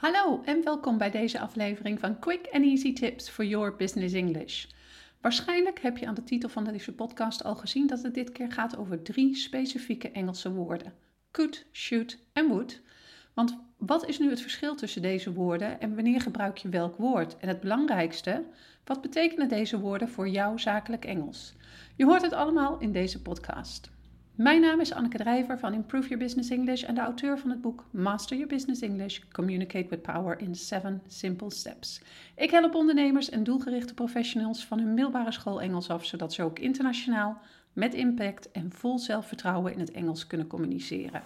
Hallo en welkom bij deze aflevering van Quick and Easy Tips for Your Business English. Waarschijnlijk heb je aan de titel van deze podcast al gezien dat het dit keer gaat over drie specifieke Engelse woorden: could, should en would. Want wat is nu het verschil tussen deze woorden en wanneer gebruik je welk woord? En het belangrijkste, wat betekenen deze woorden voor jouw zakelijk Engels? Je hoort het allemaal in deze podcast. Mijn naam is Anneke Drijver van Improve Your Business English en de auteur van het boek Master Your Business English: Communicate with Power in 7 Simple Steps. Ik help ondernemers en doelgerichte professionals van hun middelbare school Engels af, zodat ze ook internationaal, met impact en vol zelfvertrouwen in het Engels kunnen communiceren.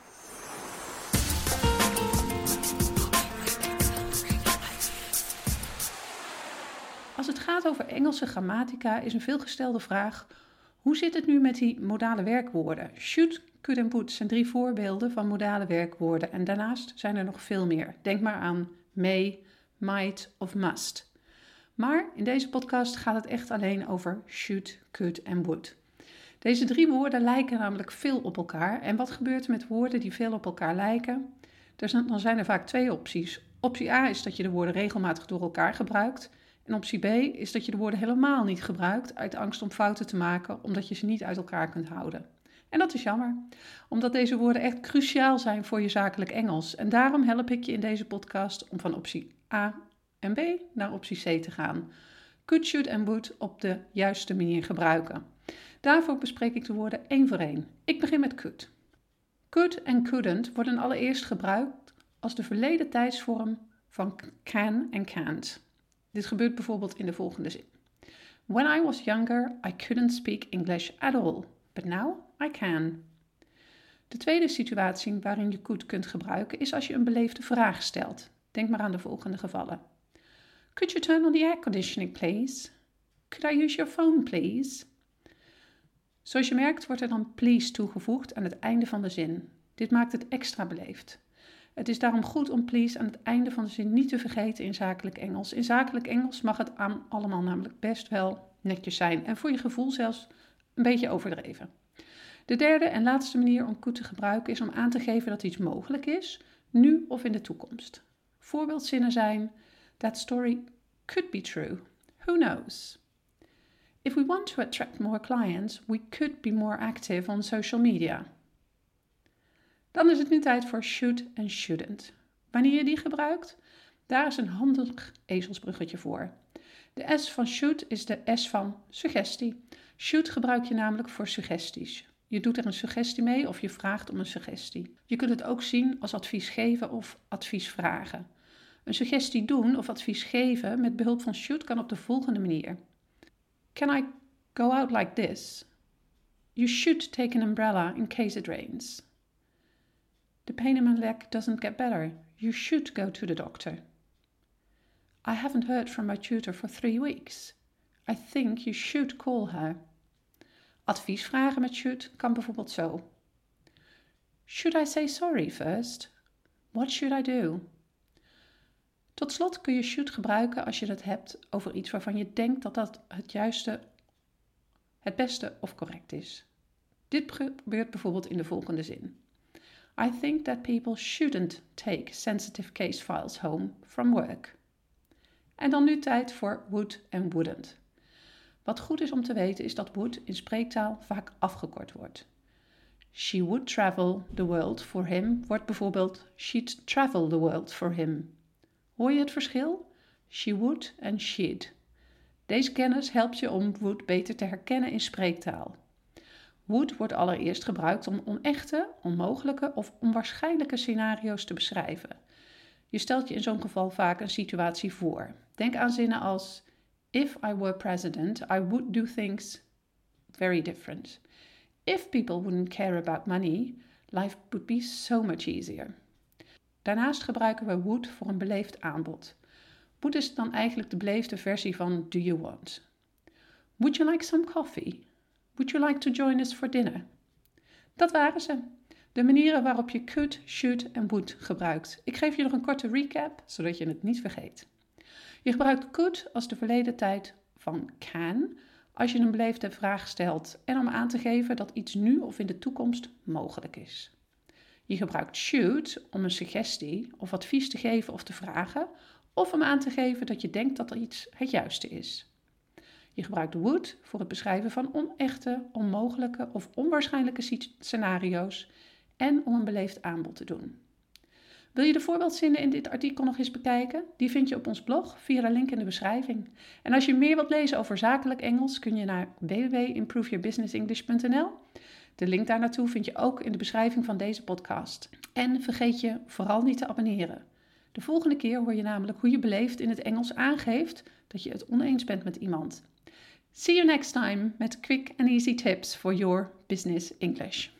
Als het gaat over Engelse grammatica is een veelgestelde vraag hoe zit het nu met die modale werkwoorden? Should, could en would zijn drie voorbeelden van modale werkwoorden en daarnaast zijn er nog veel meer. Denk maar aan may, might of must. Maar in deze podcast gaat het echt alleen over should, could en would. Deze drie woorden lijken namelijk veel op elkaar. En wat gebeurt er met woorden die veel op elkaar lijken? dan zijn er vaak twee opties. Optie A is dat je de woorden regelmatig door elkaar gebruikt. En optie B is dat je de woorden helemaal niet gebruikt uit angst om fouten te maken, omdat je ze niet uit elkaar kunt houden. En dat is jammer, omdat deze woorden echt cruciaal zijn voor je zakelijk Engels. En daarom help ik je in deze podcast om van optie A en B naar optie C te gaan. Could, should en would op de juiste manier gebruiken. Daarvoor bespreek ik de woorden één voor één. Ik begin met could. Could en couldn't worden allereerst gebruikt als de verleden tijdsvorm van can en can't. Dit gebeurt bijvoorbeeld in de volgende zin. When I was younger, I couldn't speak English at all, but now I can. De tweede situatie waarin je could kunt gebruiken is als je een beleefde vraag stelt. Denk maar aan de volgende gevallen. Could you turn on the air conditioning, please? Could I use your phone, please? Zoals je merkt wordt er dan please toegevoegd aan het einde van de zin. Dit maakt het extra beleefd. Het is daarom goed om please aan het einde van de zin niet te vergeten in zakelijk Engels. In zakelijk Engels mag het allemaal namelijk best wel netjes zijn en voor je gevoel zelfs een beetje overdreven. De derde en laatste manier om could te gebruiken is om aan te geven dat iets mogelijk is, nu of in de toekomst. Voorbeeldzinnen zijn: That story could be true. Who knows? If we want to attract more clients, we could be more active on social media. Dan is het nu tijd voor should en shouldn't. Wanneer je die gebruikt, daar is een handig ezelsbruggetje voor. De S van should is de S van suggestie. Should gebruik je namelijk voor suggesties. Je doet er een suggestie mee of je vraagt om een suggestie. Je kunt het ook zien als advies geven of advies vragen. Een suggestie doen of advies geven met behulp van should kan op de volgende manier. Can I go out like this? You should take an umbrella in case it rains. Pain in my doesn't get better. You should go to the doctor. I haven't heard from my tutor for three weeks. I think you should call her. Adviesvragen met should kan bijvoorbeeld zo. Should I say sorry first? What should I do? Tot slot kun je should gebruiken als je het hebt over iets waarvan je denkt dat dat het juiste, het beste of correct is. Dit gebeurt bijvoorbeeld in de volgende zin. I think that people shouldn't take sensitive case files home from work. En dan nu tijd voor would en wouldn't. Wat goed is om te weten is dat would in spreektaal vaak afgekort wordt. She would travel the world for him wordt bijvoorbeeld she'd travel the world for him. Hoor je het verschil? She would en she'd. Deze kennis helpt je om would beter te herkennen in spreektaal. Would wordt allereerst gebruikt om onechte, onmogelijke of onwaarschijnlijke scenario's te beschrijven. Je stelt je in zo'n geval vaak een situatie voor. Denk aan zinnen als: If I were president, I would do things very different. If people wouldn't care about money, life would be so much easier. Daarnaast gebruiken we would voor een beleefd aanbod. Would is dan eigenlijk de beleefde versie van do you want. Would you like some coffee? Would you like to join us for dinner? Dat waren ze. De manieren waarop je could, should en would gebruikt. Ik geef je nog een korte recap, zodat je het niet vergeet. Je gebruikt could als de verleden tijd van can als je een beleefde vraag stelt en om aan te geven dat iets nu of in de toekomst mogelijk is. Je gebruikt should om een suggestie of advies te geven of te vragen, of om aan te geven dat je denkt dat er iets het juiste is. Je gebruikt would voor het beschrijven van onechte, onmogelijke of onwaarschijnlijke scenario's en om een beleefd aanbod te doen. Wil je de voorbeeldzinnen in dit artikel nog eens bekijken? Die vind je op ons blog via de link in de beschrijving. En als je meer wilt lezen over zakelijk Engels, kun je naar www.improveyourbusinessenglish.nl. De link daar naartoe vind je ook in de beschrijving van deze podcast. En vergeet je vooral niet te abonneren. De volgende keer hoor je namelijk hoe je beleefd in het Engels aangeeft dat je het oneens bent met iemand. See you next time with quick and easy tips for your business English.